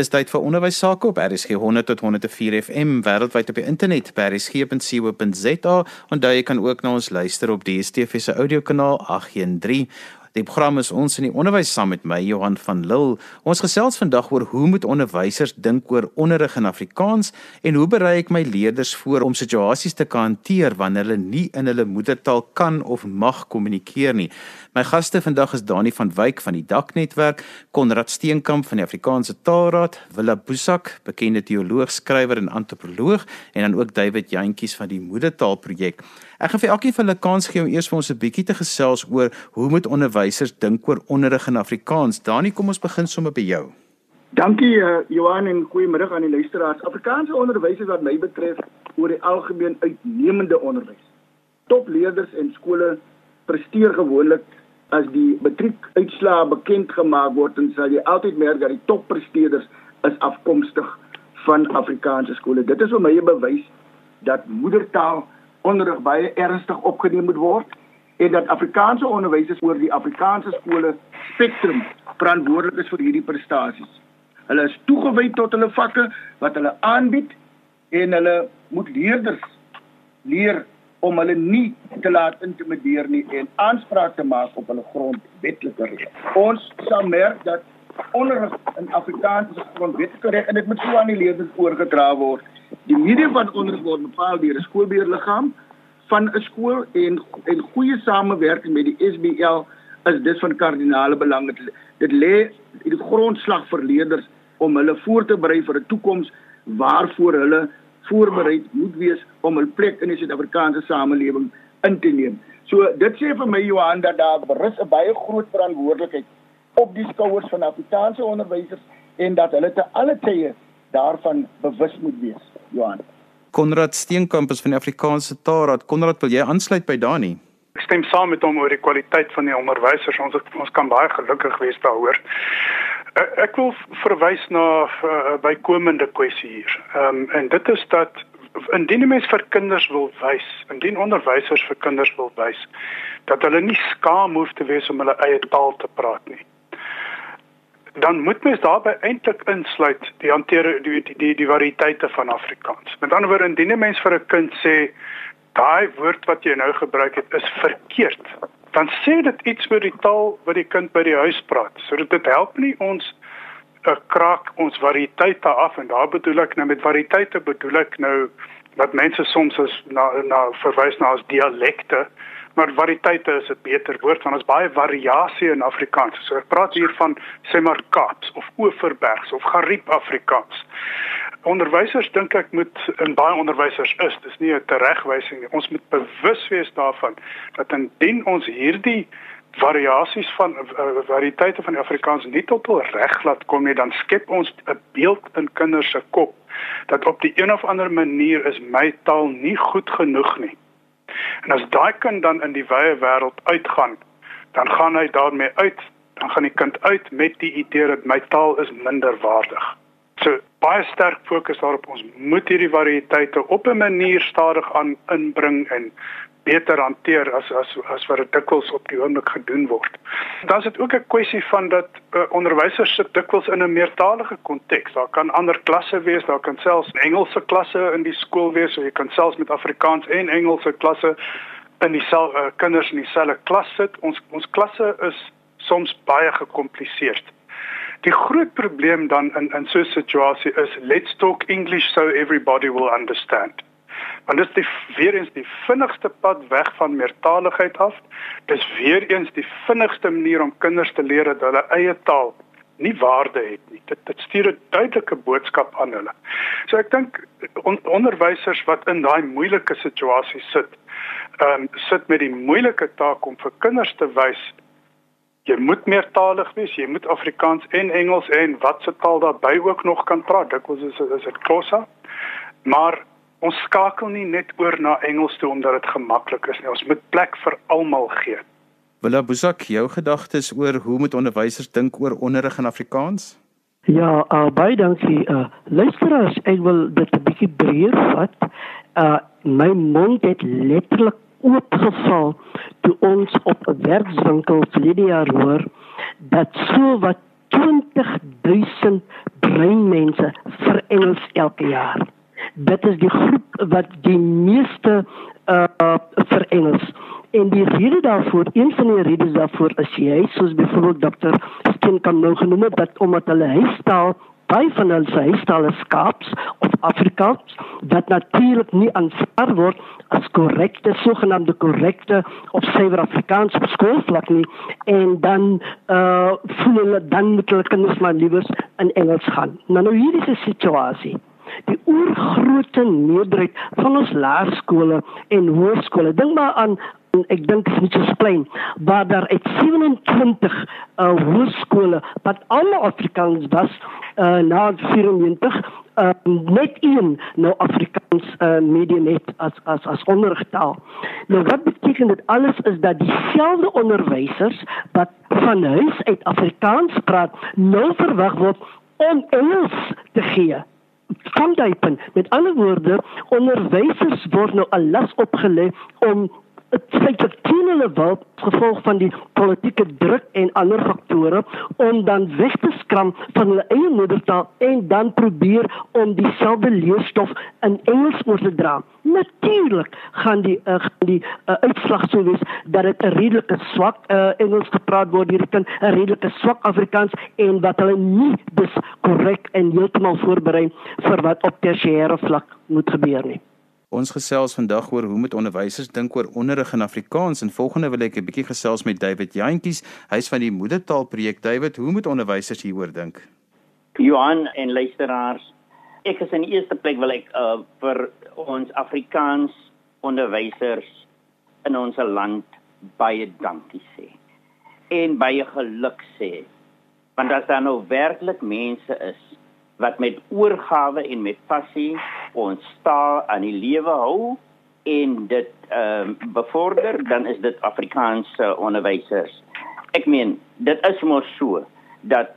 Dis tyd vir onderwys sake op RSG 100 tot 104 FM wêreldwyd op die internet by rsg.co.za daar jy kan ook na ons luister op DStv se audiokanaal 813 Die program is ons in die onderwys saam met my Johan van Lille. Ons gesels vandag oor hoe moet onderwysers dink oor onderrig in Afrikaans en hoe berei ek my leerders voor om situasies te kan hanteer wanneer hulle nie in hulle moedertaal kan of mag kommunikeer nie. My gaste vandag is Dani van Wyk van die Dak netwerk, Konrad Steenkamp van die Afrikaanse Taalraad, Willa Boesak, bekende teoloog, skrywer en antropoloog en dan ook David Jantjies van die Moedertaal projek. Ek gaan vir elkeen van hulle kans gee om eers vir ons 'n bietjie te gesels oor hoe moet onderwysers dink oor onderrig in Afrikaans. Dani, kom ons begin sommer by jou. Dankie uh, Johan en goeiemiddag aan die luisteraars. Afrikaanse onderwysers wat my betref oor die algemeen uitnemende onderwys. Topleerders en skole presteer gewoonlik as die matriekuitslae bekend gemaak word en sal jy altyd merk dat die toppresteerders is afkomstig van Afrikaanse skole. Dit is vir my 'n bewys dat moedertaal onderrig baie ernstig opgeneem moet word en dat Afrikaanse onderwysers oor die Afrikaanse skole spektrum verantwoordelik is vir hierdie prestasies. Hulle is toegewy tot hulle vakke wat hulle aanbied en hulle moet leerders leer om hulle nie te laat intimideer nie en aanspraak te maak op hulle grondwetlike reg. Ons sal merk dat onderrig in Afrikaans is grondwetlike reg en dit moet so aan die leerders oorgedra word. Die medium van onderrig word bepaal deur 'n skoolbeheerliggaam van 'n skool en en goeie samewerking met die SBL is dus van kardinale belang. Dit, dit lê die grondslag vir leerders om hulle voor te berei vir 'n toekoms waarvoor hulle voorberei moet wees om 'n plek in die Suid-Afrikaanse samelewing in te neem. So dit sê vir my Johan dat daar berus 'n baie groot verantwoordelikheid op die skouers van Afrikaanse onderwysers en dat hulle te alle tye daarvan bewus moet wees. Johan. Konrad Steenkamp is van die Afrikaanse Taalraad. Konrad, wil jy aansluit by Dani? Ek stem saam met hom oor die kwaliteit van die onderwysers. Ons ons kan baie gelukkig wees daaroor. Eh, ek wil verwys na 'n uh, bykomende kwessie hier. Ehm um, en dit is dat indien mens vir kinders wil wys, indien onderwysers vir kinders wil wys dat hulle nie skaam hoef te wees om hulle eie taal te praat nie. Dan moet mens daarbey eintlik insluit die hanteer die die die, die variëteite van Afrikaans. Met ander woorde, indien 'n mens vir 'n kind sê daai woord wat jy nou gebruik het is verkeerd, dan sê dit iets oor die taal wat die kind by die huis praat. So dit help nie ons 'n uh, kraak ons variëteite af en daar bedoel ek nou met variëteite bedoel ek nou wat mense soms as na na verwys na as dialekte maar variëteite is 'n beter woord want ons baie variasie in Afrikaans. So ek praat hier van sê maar Kaaps of Oeverbergs of Gariep Afrikaans onderwysers dink ek moet in baie onderwysers is, dis nie 'n teregwysing nie. Ons moet bewus wees daarvan dat indien ons hierdie variasies van uh, variëteite van Afrikaans nie tot hul reg laat kom nie, dan skep ons 'n beeld in kinders se kop dat op die een of ander manier is my taal nie goed genoeg nie. En as daai kind dan in die wye wêreld uitgaan, dan gaan hy daarmee uit, dan gaan die kind uit met die idee dat my taal is minderwaardig. So baie sterk fokus daarop ons moet hierdie variëteite op 'n manier stadig aan inbring en beter hanteer as as as wat dit dikwels op die oomblik gedoen word. Dan is dit ook 'n kwessie van dat uh, onderwysers sit dikwels in 'n meertalige konteks. Daar kan ander klasse wees, daar kan selfs Engelse klasse in die skool wees, so jy kan selfs met Afrikaans en Engelse klasse in dieselfde uh, kinders in dieselfde klas sit. Ons ons klasse is soms baie gekompliseerd. Die groot probleem dan in in so 'n situasie is let's talk English so everybody will understand. Want dit is die, weer eens die vinnigste pad weg van meertaligheid af. Dis weer eens die vinnigste manier om kinders te leer dat hulle eie taal nie waarde het nie. Dit dit stuur 'n duidelike boodskap aan hulle. So ek dink on, onderwysers wat in daai moeilike situasie sit, ehm um, sit met die moeilike taak om vir kinders te wys jy moet meertalig wees, jy moet Afrikaans en Engels en watse taal daarbey ook nog kan praat. Dit is is dit Xhosa. Maar ons skakel nie net oor na Engels toe omdat dit gemaklik is nie. Ons moet plek vir almal gee. Willa Boesak, jou gedagtes oor hoe moet onderwysers dink oor onderrig in Afrikaans? Ja, uh, baie dankie. Uh, luisteraars, ek wil dit 'n bietjie breër vat. Uh, my mond het letterlik oopgeval toe ons op 'n werkswinkel verlede jaar hoor dat so wat 20000 breinmense vir Engels elke jaar. Dit is die groep wat die meeste uh vir Engels. En die rede daarvoor, een van die redes daarvoor is jy, soos byvoorbeeld dokter Steen kan nou genoem het dat omdat hulle huistaal baie van hulle se huistaal is Kaaps of Afrikaans wat natuurlik nie aanvaar word as korrekte sogenaamde korrekte of suiwer Afrikaans op skoolvlak nie en dan uh voel hulle dan moet hulle kinders maar liewers in Engels gaan. Nou nou is 'n situasie die oorgrootste meerderheid van ons laerskole en hoërskole. Dink maar aan ek dink dit is nie so klein, maar daar het 27 uh hoërskole wat almal Afrikaans was uh na 94 uh net een nou Afrikaans uh medium het as as as onderrigtaal. Nou wat beteken dit alles is dat dieselfde onderwysers wat van huis uit Afrikaans praat, nou verwag word om Engels te gee kan daai met ander woorde onderwysers word nou 'n las opgelê om dit sê dat teen hulle wil gevolg van die politieke druk en ander faktore om dan weg te skram van hulle eie moedertaal en dan probeer om dieselfde leerstof in Engels oor te dra. Natuurlik gaan die uh, gaan die uh, uitslag sou wees dat dit 'n redelike swak uh, Engels gepraat word hier kan 'n redelike swak Afrikaans en wat hulle nie dus korrek en heeltemal voorberei vir wat op tersiêre vlak moet gebeur nie. Ons gesels vandag oor hoe moet onderwysers dink oor onderrig in Afrikaans en volgende wil ek 'n bietjie gesels met David Jantjies. Hy's van die Moedertaal projek. David, hoe moet onderwysers hieroor dink? Johan en luisteraars, ek is in die eerste plek wil ek uh, vir ons Afrikaans onderwysers in ons land baie dankie sê. En baie geluk sê. Want as daar nou werklik mense is wat met oorgawe en met passie ons taal aan die lewe hou en dit ehm uh, bevorder, dan is dit Afrikaanse onderwysers. Ek meen, dit is mos so dat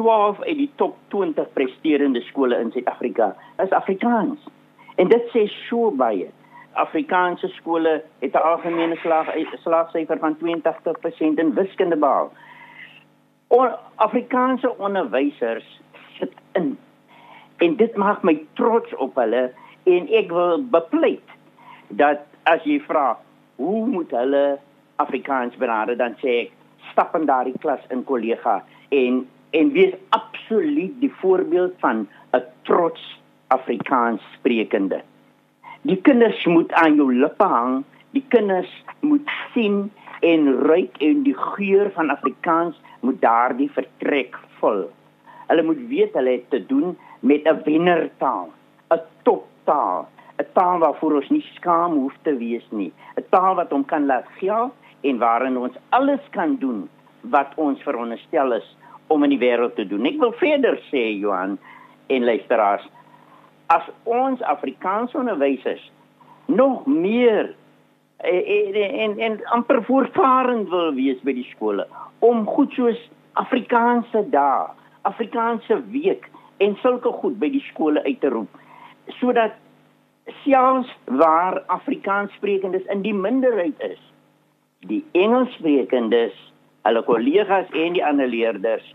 12 uit die top 20 presterende skole in Suid-Afrika is Afrikaans. En dit sê so baie. Afrikaanse skole het 'n algemene slag slagsyfer van 82% in wiskunde behaal. Oor Afrikaanse onderwysers in. En dit maak my trots op hulle en ek wil bepleit dat as jy vra hoe moet hulle Afrikaans benader dan sê ek stap in daardie klas in kollega en en wees absoluut die voorbeeld van 'n trots Afrikaans sprekende. Die kinders moet aan jou lippe hang, die kinders moet sien en ruik en die geur van Afrikaans moet daardie vertrek vul. Hulle moet weet hulle het te doen met 'n wennertaal, 'n toptaal, 'n taal waarvoor ons nie skaam hoef te wees nie, 'n taal wat hom kan laat geld en waarin ons alles kan doen wat ons veronderstel is om in die wêreld te doen. Ek wil verder sê Johan en luisteraars, as ons Afrikaanse onderwysers nog meer en en en amper voortvarend wil wees by die skole om goed soos Afrikaanse dae Afrikaanse week en sulke goed by die skole uit te roep sodat selfs waar Afrikaanssprekendes in die minderheid is die Engelssprekendes hulle kollegas en die ander leerders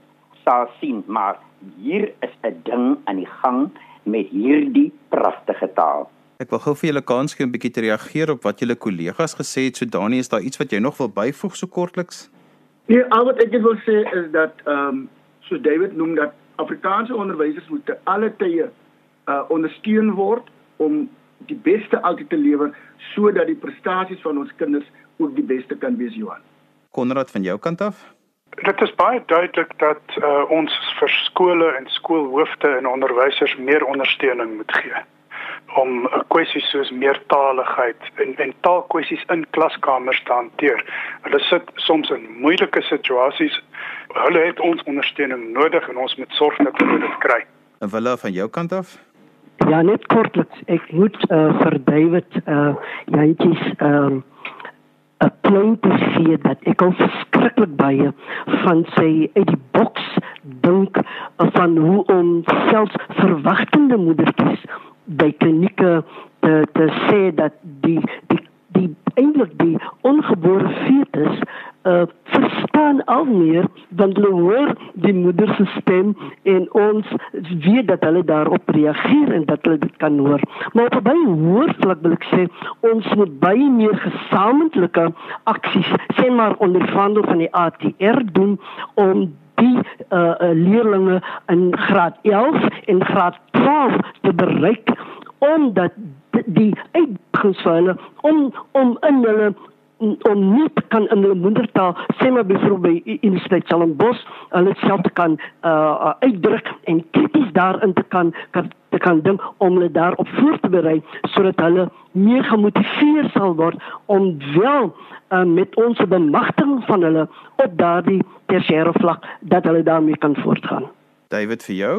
sal sien maar hier is 'n ding aan die gang met hierdie pragtige taal Ek wil gou vir julle kans gee om 'n bietjie te reageer op wat julle kollegas gesê het. So Dani, is daar iets wat jy nog wil byvoeg so kortliks? Nee, al wat ek wil sê is dat ehm um, so David noem dat Afrikaanse onderwysers moet te alle tye uh ondersteun word om die beste altyd te lewer sodat die prestasies van ons kinders ook die beste kan wees Johan. Konrad van jou kant af? Dit is baie duidelik dat uh, ons vir skole en skoolhoofde en onderwysers meer ondersteuning moet gee om uh, kwessies soos meertaligheid en en taalkwessies in klaskamers te hanteer. Hulle sit soms in moeilike situasies hulle het ons ondersteuning nodig en ons moet sorg dat hulle dit kry. En wille van jou kant af? Ja, net kortliks. Ek moet uh, vir David uh jantjies ehm um, 'n klein poesie dat ek al verskriklik baie van sy uit die boks dink van hoe om selfs verwagtende moedertjies by klinieke te, te sê dat die die die eintlik die ongebore fetus uh, verstaan al meer want hulle hoor die moeder se stem en ons weet dat hulle daarop reageer en dat hulle dit kan hoor. Maar op baie hoër vlak wil ek sê ons moet baie meer gesamentlike aksies sien maar onder vandel van die ATR doen om die uh, leerlinge in graad 11 en graad 12 te bereik omdat die uitdagings vir hulle om om in hulle om nie kan in hulle moedertaal sê maar byvoorbeeld by Universiteit Stellenbosch hulle self kan uh, uitdruk en krities daarin te kan, kan te kan dink om hulle daarop voor te berei sodat hulle meer gemotiveer sal word om wel uh, met ons bemagtiging van hulle op daardie tersiêre vlak dat hulle daarmee kan voortgaan. David vir jou?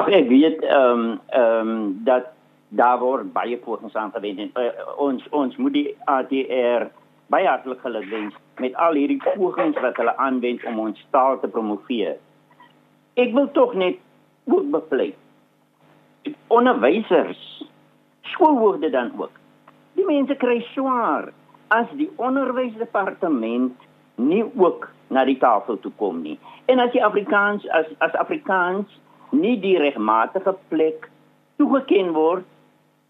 Ag ek weet ehm um, ehm um, dat daar word baie pogings aangewend en uh, ons ons moet die ADR baie hartlik gelukwens met al hierdie pogings wat hulle aanwend om ons taal te promoveer. Ek wil tog net ook bepleit. Onderwysers, skoolhoofde dan ook. Die mense kry swaar as die onderwysdepartement nie ook na die tafel toe kom nie. En as die Afrikaans as as Afrikaans nie die regmatige plek toegeken word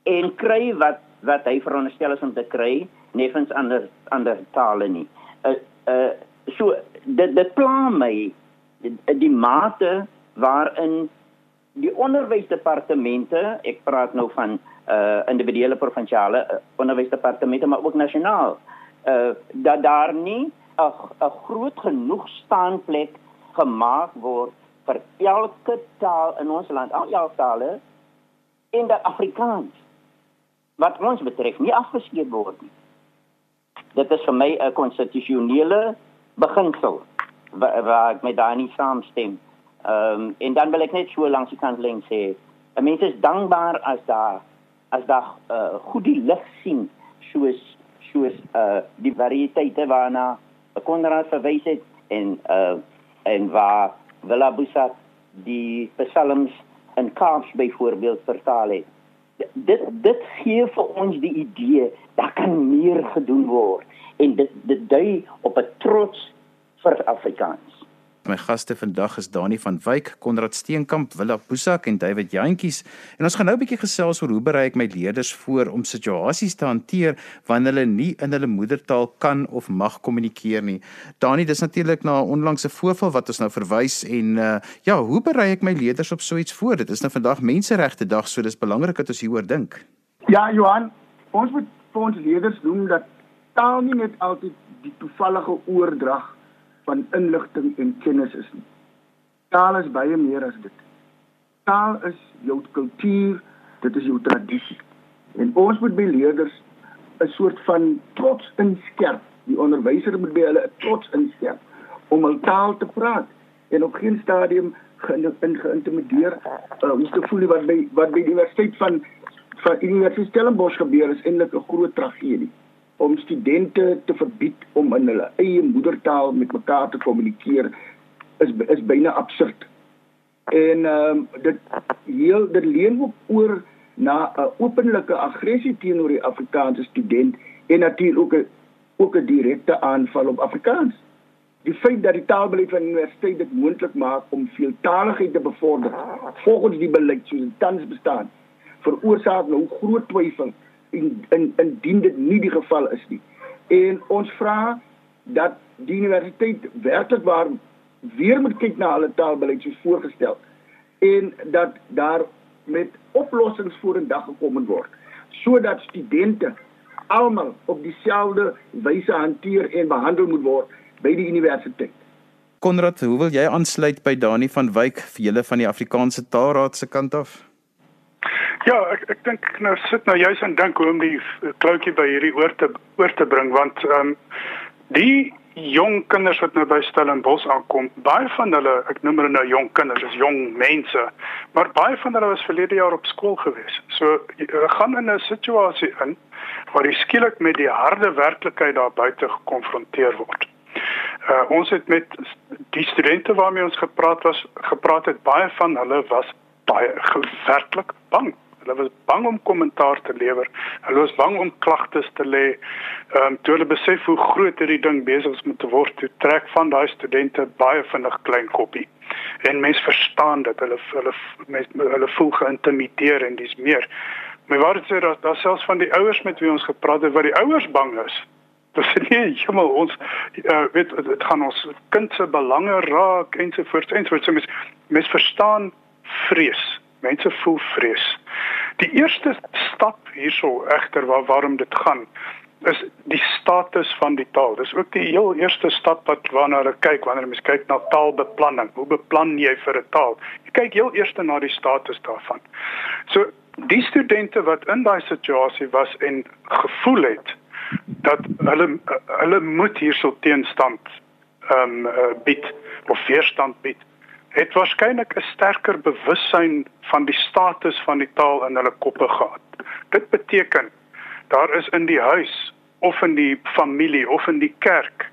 en kry wat wat hy veronderstel is om te kry neffens ander ander tale nie. Uh uh so dit dit pla my die, die mate waarin die onderwysdepartemente, ek praat nou van uh individuele provinsiale uh, onderwysdepartemente maar ook nasionaal, uh dat daar nie 'n 'n groot genoeg staanplek gemaak word vir elke taal in ons land, al elke tale in die Afrikaans wat ons betref nie afgeskeep word nie. Dit is vir my 'n konstitusionele beginsel waar, waar ek met daai saamstem. Ehm um, en dan wil ek net so langs die kant lê sê, 'n mens is dankbaar as daar as daar uh, goed die lig sien soos soos uh die variëteite waarna Konrad verwys het en uh en waar Villa Busa die psalms in Kaaps byvoorbeeld vertaal het dit dit gee vir ons die idee dat kan meer gedoen word en dit dit dui op 'n trots vir Afrikaans. My gaste vandag is Dani van Wyk, Konrad Steenkamp, Willa Pusak en David Jantjies. En ons gaan nou 'n bietjie gesels oor hoe berei ek my leerders voor om situasies te hanteer wanneer hulle nie in hulle moedertaal kan of mag kommunikeer nie. Dani, dis natuurlik na 'n onlangse voorval wat ons nou verwys en uh, ja, hoe berei ek my leerders op so iets voor? Dit is nou vandag Menseregte Dag, so dis belangrik dat ons hieroor dink. Ja, Johan, ons moet vir ons leerders noem dat taal nie net altyd die toevallige oordrag van inligting en kennis is nie. Taal is baie meer as dit. Taal is jou kultuur, dit is jou tradisie. En ons moet by leerders 'n soort van trots inskerp. Die onderwyser moet by hulle 'n trots inskerp om hul taal te praat en op geen stadium geïntimideer uh, om te voel wat by wat by die universiteit van van Universiteit Stellenbosch gebeur is eintlik 'n groot tragedie om studente te verbied om in hulle eie moedertaal met mekaar te kommunikeer is is byna absurd. En ehm um, dit heel dit leen ook oor na 'n openlike aggressie teenoor die Afrikaanse student en natuurlik ook 'n ook 'n direkte aanval op Afrikaans. Die feit dat die taalbeleid van die universiteit dit moontlik maak om veeltaaligheid te bevorder volgens die beleid soos dit tans bestaan, veroorsaak nou groot twyfel in in indien dit nie die geval is nie. En ons vra dat die universiteit werklik waar weer moet kyk na hulle taalbeleid soos voorgestel en dat daar met oplossings vorendag gekom word sodat studente almal op dieselfde wyse hanteer en behandel moet word by die universiteit. Konrad, hoe wil jy aansluit by Dani van Wyk vir julle van die Afrikaanse Taalraad se kant af? Ja, ek ek dink nou sit nou juis en dink hoe om die kloutjie by hierdie oor te oor te bring want ehm um, die jong kinders wat nou by Stellenbosch aankom, baie van hulle, ek noem hulle nou jong kinders, is jong mense, maar baie van hulle was verlede jaar op skool gewees. So hulle gaan in 'n situasie in waar hulle skielik met die harde werklikheid daar buite gekonfronteer word. Uh, ons het met die studente waarmee ons gepraat was gepraat het baie van hulle was baie gewerklik bang Hulle was bang om kommentaar te lewer. Hulle was bang om klagtes te lê. Ehm um, toe hulle besef hoe groot hierdie ding besig is om te word, toe trek van daai studente baie vinnig klein koppie. En mense verstaan dat hulle hulle mense hulle voel geïntimideer en dis meer. My waarheid sê dat daar selfs van die ouers met wie ons gepraat het wat die ouers bang is. Dis nie hemel ons uh, weet dit gaan ons kind se belange raak ensovoorts ensovoorts so mense mes verstaan vrees. Mense voel vrees. Die eerste stap hierso egter waar waarom dit gaan is die status van die taal. Dis ook die heel eerste stap wat waarna hulle kyk wanneer hulle kyk na taalbeplanning. Hoe beplan jy vir 'n taal? Jy kyk heel eers na die status daarvan. So die studente wat in daai situasie was en gevoel het dat hulle hulle moet hierso teenstand ehm um, bied of weerstand bied het waarskynlik 'n sterker bewussyn van die status van die taal in hulle koppe gehad. Dit beteken daar is in die huis of in die familie of in die kerk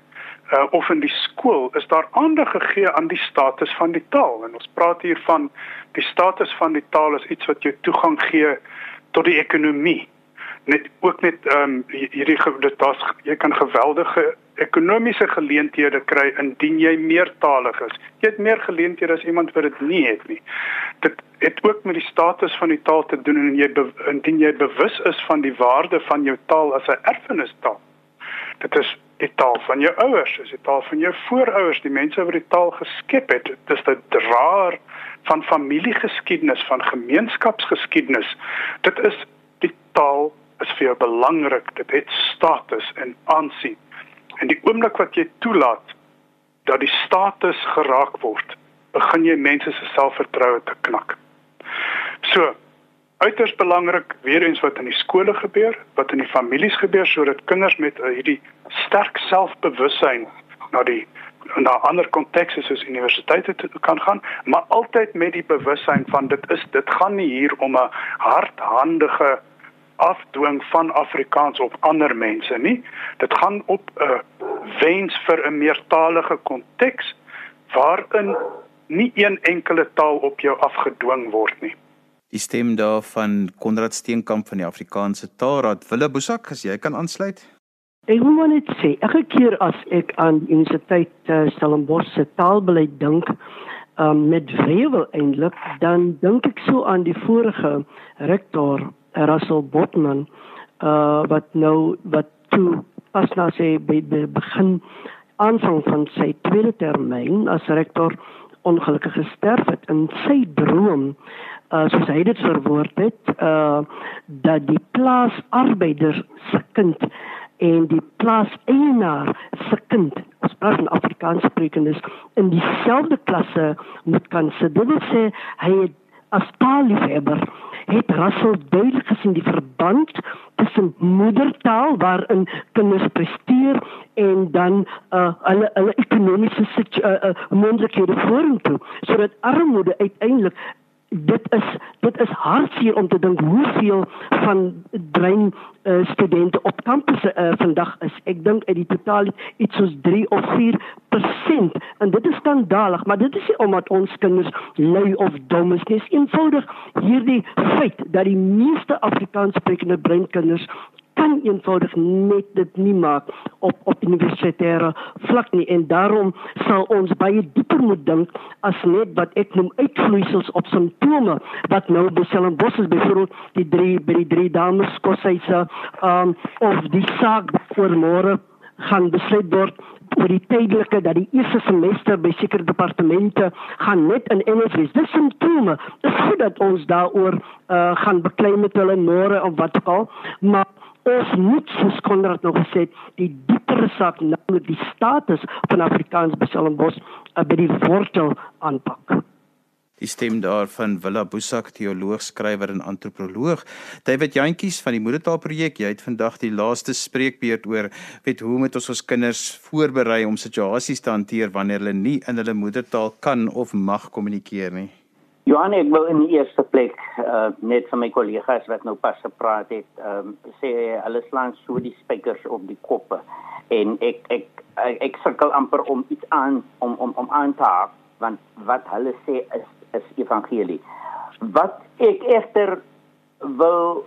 uh, of in die skool is daar aandag gegee aan die status van die taal en ons praat hier van die status van die taal is iets wat jou toegang gee tot die ekonomie net ook net ehm um, hierdie dit daar's jy kan geweldige ekonomiese geleenthede kry indien jy meertalig is. Jy het meer geleenthede as iemand wat dit nie het nie. Dit het ook met die status van die taal te doen en jy indien jy bewus is van die waarde van jou taal as 'n erfenistaal. Dit is die taal van jou ouers, dis die taal van jou voorouers, die mense wat die taal geskep het. Dit is 'n draer van familiegeskiedenis, van gemeenskapsgeskiedenis. Dit is die taal is vir jou belangrik. Dit het status en aansien. En die oomblik wat jy toelaat dat die status geraak word, begin jy mense se selfvertroue te knak. So, uiters belangrik weer eens wat in die skole gebeur, wat in die families gebeur sodat kinders met uh, hierdie sterk selfbewussyn na die na ander kontekste soos universiteite kan gaan, maar altyd met die bewussyn van dit is dit gaan nie hier om 'n hardhandige afdwing van Afrikaans op ander mense nie. Dit gaan op 'n wens vir 'n meertalige konteks waarin nie een enkele taal op jou afgedwing word nie. Die stem daar van Konrad Steenkamp van die Afrikaanse Taalraad. Wille Boesak, as jy kan aansluit. Ek wil net sê, elke keer as ek aan Universiteit uh, Stellenbosch se taalbeleid dink, um, met wrevel eintlik, dan dink ek so aan die vorige rektor Russell Botman uh wat nou wat toe as nou sê by die begin aanvang van sy tweede termyn as rektor ongelukkig gesterf het in sy droom uh soos hy dit verwoord het uh dat die plaasarbeider se kind en die plaaseienaar se kind as praat van Afrikaans sprekendes in dieselfde klasse moet kan sit. Dit wil sê hy het as taalliefhebber het Russell duidelik gesien die verband tussen moedertaal waarin kinders presteer en dan uh, hulle hulle ekonomiese uh, uh, moontlikhede vorentoe sodat armoede uiteindelik dit is dit is hartseer om te dink hoeveel van drein uh, studente op kampusse uh, vandag is. Ek dink uit die totaal iets soos 3 of 4% en dit is skandalig, maar dit is nie omdat ons kinders lui of dom is nie. Dit is eenvoudig hierdie feit dat die meeste Afrikaanssprekende breinkinders kan eenvoudig net dit nie maak op op universitêre vlak nie en daarom sal ons baie dieper moet dink as net wat ek noem uitvloeisels op simptome wat nou by Stellenbosch is byvoorbeeld die drie by die drie dames koshuise um of die saak voor môre gaan besluit word oor die tydelike dat die eerste semester by sekere departemente gaan net in Engels wees. Dis simptome. Dit is goed dat ons daaroor uh, gaan beklei met hulle môre of wat ook al, maar ons moet soos Konrad nog gesê het, die diepere saak naamlik die status van Afrikaans by Stellenbosch uh, by die wortel aanpak. Die stem daarvan Willa Boesak, teoloog, skrywer en antropoloog. David Jantjies van die Moedertaalprojek, jy het vandag die laaste spreekbeurt oor weet hoe moet ons ons kinders voorberei om situasies te hanteer wanneer hulle nie in hulle moedertaal kan of mag kommunikeer nie. Johan, ek wil in die eerste plek uh, net vir my kollegas wat nou pas gepraat het, um, sê hulle slaan so die spykers op die koppe en ek ek ek, ek sukkel amper om iets aan om om om aan te haak want wat hulle sê is is evangelie. Wat ek egter wil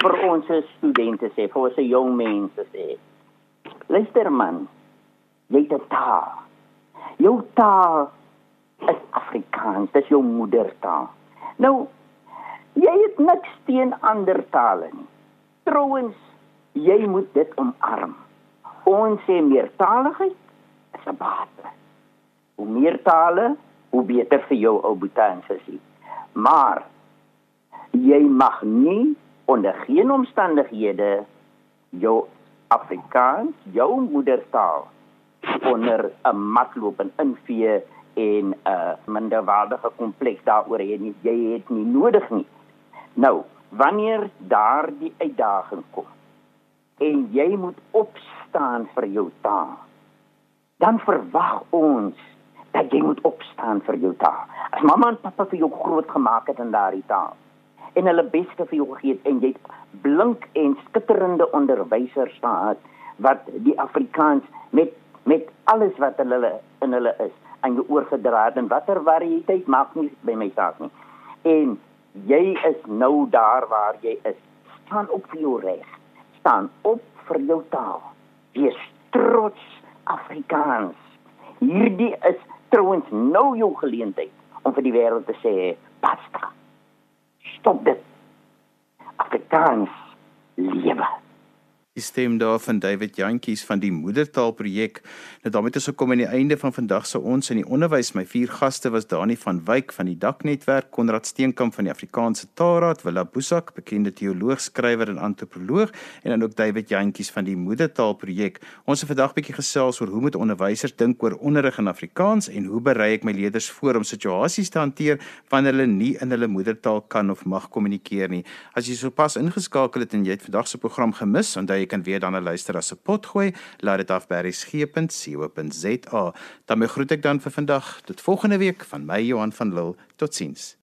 vir ons studente sê, vir ons jong mense sê. Luister man, jy het 'n taal. Jou taal is Afrikaans, dit is jou moedertaal. Nou jy het niks teen ander tale nie. Trouwens, jy moet dit omarm. Ons sê meertaligheid is 'n bate. Hoe meer tale, hoe beter vir jou ou en sussie. Maar jy mag nie onder geen omstandighede jou Afrikaans, jou moedertaal onder 'n matloop en invee en 'n uh, minderwaardige kompleks daaroor hê nie. Jy het nie nodig nie. Nou, wanneer daardie uitdaging kom en jy moet opstaan vir jou taal, dan verwag ons dat jy moet opstaan vir jou taal. As mamma en pappa vir jou groot gemaak het in daardie taal en hulle beste vir jou gegee het en jy blink en skitterende onderwysers gehad wat die Afrikaans met met alles wat hulle in hulle is aan jou oorgedra het en watter variëteit maak nie by my saak nie. En jy is nou daar waar jy is. Staan op vir jou reg. Staan op vir jou taal. Wees trots Afrikaans. Hierdie is trouens nou jou geleentheid om vir die wêreld te sê basta. Stop dit. Afrikaans lewe. Die stem daar van David Jantjies van die Moedertaalprojek. Nou daarmee is ons gekom aan die einde van vandag se ons in die onderwys. My vier gaste was Dani van Wyk van die Daknetwerk, Konrad Steenkamp van die Afrikaanse Taalraad, Willa Boesak, bekende teoloog, skrywer en antropoloog en dan ook David Jantjies van die Moedertaalprojek. Ons het vandag bietjie gesels oor hoe moet onderwysers dink oor onderrig in Afrikaans en hoe berei ek my leerders voor om situasies te hanteer wanneer hulle nie in hulle moedertaal kan of mag kommunikeer nie. As jy sopas ingeskakel het en jy het vandag se program gemis, onthou kan weer dan 'n luister as 'n pot gooi. Laat dit af by resgep.co.za. Dan groet ek dan vir vandag. Tot volgende week van my Johan van Lille. Totsiens.